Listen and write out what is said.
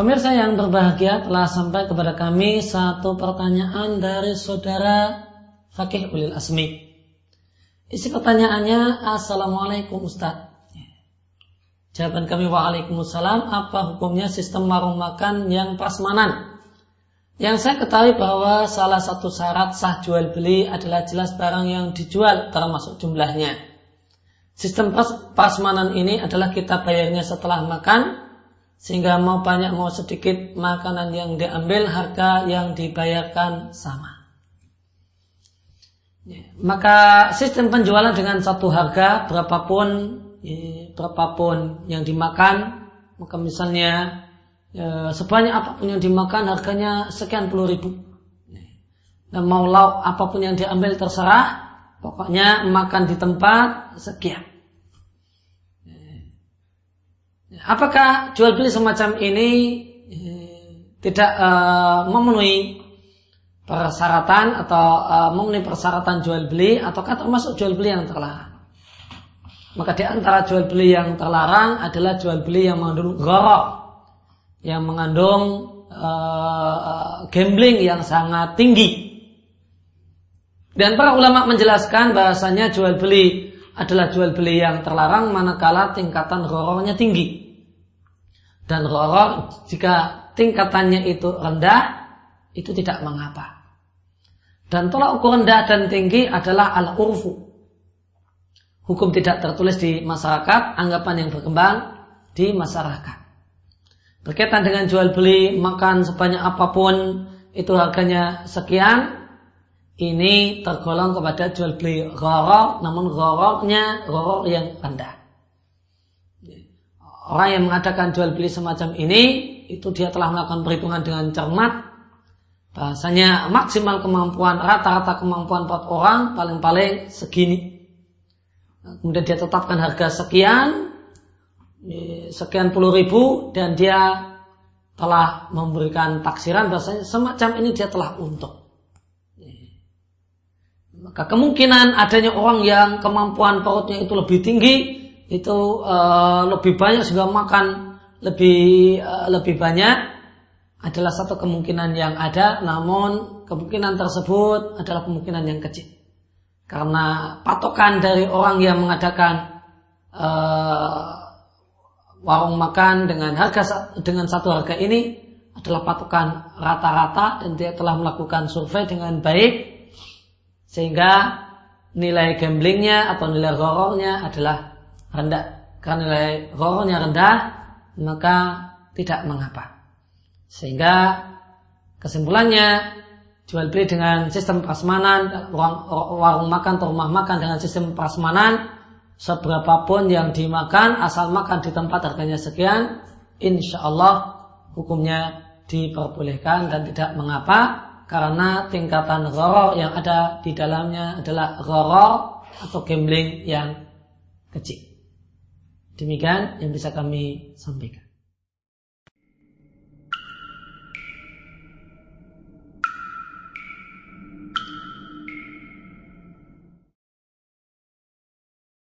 Pemirsa yang berbahagia telah sampai kepada kami satu pertanyaan dari saudara Fakih Ulil Asmi. Isi pertanyaannya, Assalamualaikum Ustaz. Jawaban kami Waalaikumsalam, apa hukumnya sistem warung makan yang prasmanan? Yang saya ketahui bahwa salah satu syarat sah jual beli adalah jelas barang yang dijual termasuk jumlahnya. Sistem prasmanan ini adalah kita bayarnya setelah makan, sehingga mau banyak mau sedikit makanan yang diambil harga yang dibayarkan sama. Ya, maka sistem penjualan dengan satu harga berapapun ya, berapapun yang dimakan maka misalnya ya, sebanyak apa pun yang dimakan harganya sekian puluh ribu. Dan mau lauk apa pun yang diambil terserah. Pokoknya makan di tempat sekian Apakah jual beli semacam ini eh, tidak uh, memenuhi persyaratan atau uh, memenuhi persyaratan jual beli ataukah termasuk jual beli yang terlarang? Maka di antara jual beli yang terlarang adalah jual beli yang mengandung gorok, yang mengandung uh, gambling yang sangat tinggi. Dan para ulama menjelaskan bahasanya jual beli adalah jual beli yang terlarang manakala tingkatan ghorornya tinggi. Dan ghoror jika tingkatannya itu rendah, itu tidak mengapa. Dan tolak ukur rendah dan tinggi adalah al-urfu. Hukum tidak tertulis di masyarakat, anggapan yang berkembang di masyarakat. Berkaitan dengan jual beli, makan sebanyak apa pun, itu harganya sekian, ini tergolong kepada jual beli ghoror, namun ghorornya ghoror yang rendah. Orang yang mengadakan jual beli semacam ini, itu dia telah melakukan perhitungan dengan cermat. Bahasanya maksimal kemampuan, rata-rata kemampuan empat orang paling-paling segini. Kemudian dia tetapkan harga sekian, sekian puluh ribu, dan dia telah memberikan taksiran bahasanya semacam ini dia telah untung. Maka kemungkinan adanya orang yang kemampuan perutnya itu lebih tinggi, itu uh, lebih banyak sehingga makan lebih uh, lebih banyak adalah satu kemungkinan yang ada, namun kemungkinan tersebut adalah kemungkinan yang kecil. Karena patokan dari orang yang mengadakan uh, warung makan dengan harga dengan satu harga ini adalah patokan rata-rata dan dia telah melakukan survei dengan baik sehingga nilai gamblingnya atau nilai horornya adalah rendah. Karena nilai horornya rendah, maka tidak mengapa. Sehingga kesimpulannya jual beli dengan sistem prasmanan, warung, warung makan atau rumah makan dengan sistem prasmanan, seberapapun yang dimakan, asal makan di tempat harganya sekian, insya Allah hukumnya diperbolehkan dan tidak mengapa karena tingkatan gharar yang ada di dalamnya adalah gharar atau gambling yang kecil. Demikian yang bisa kami sampaikan.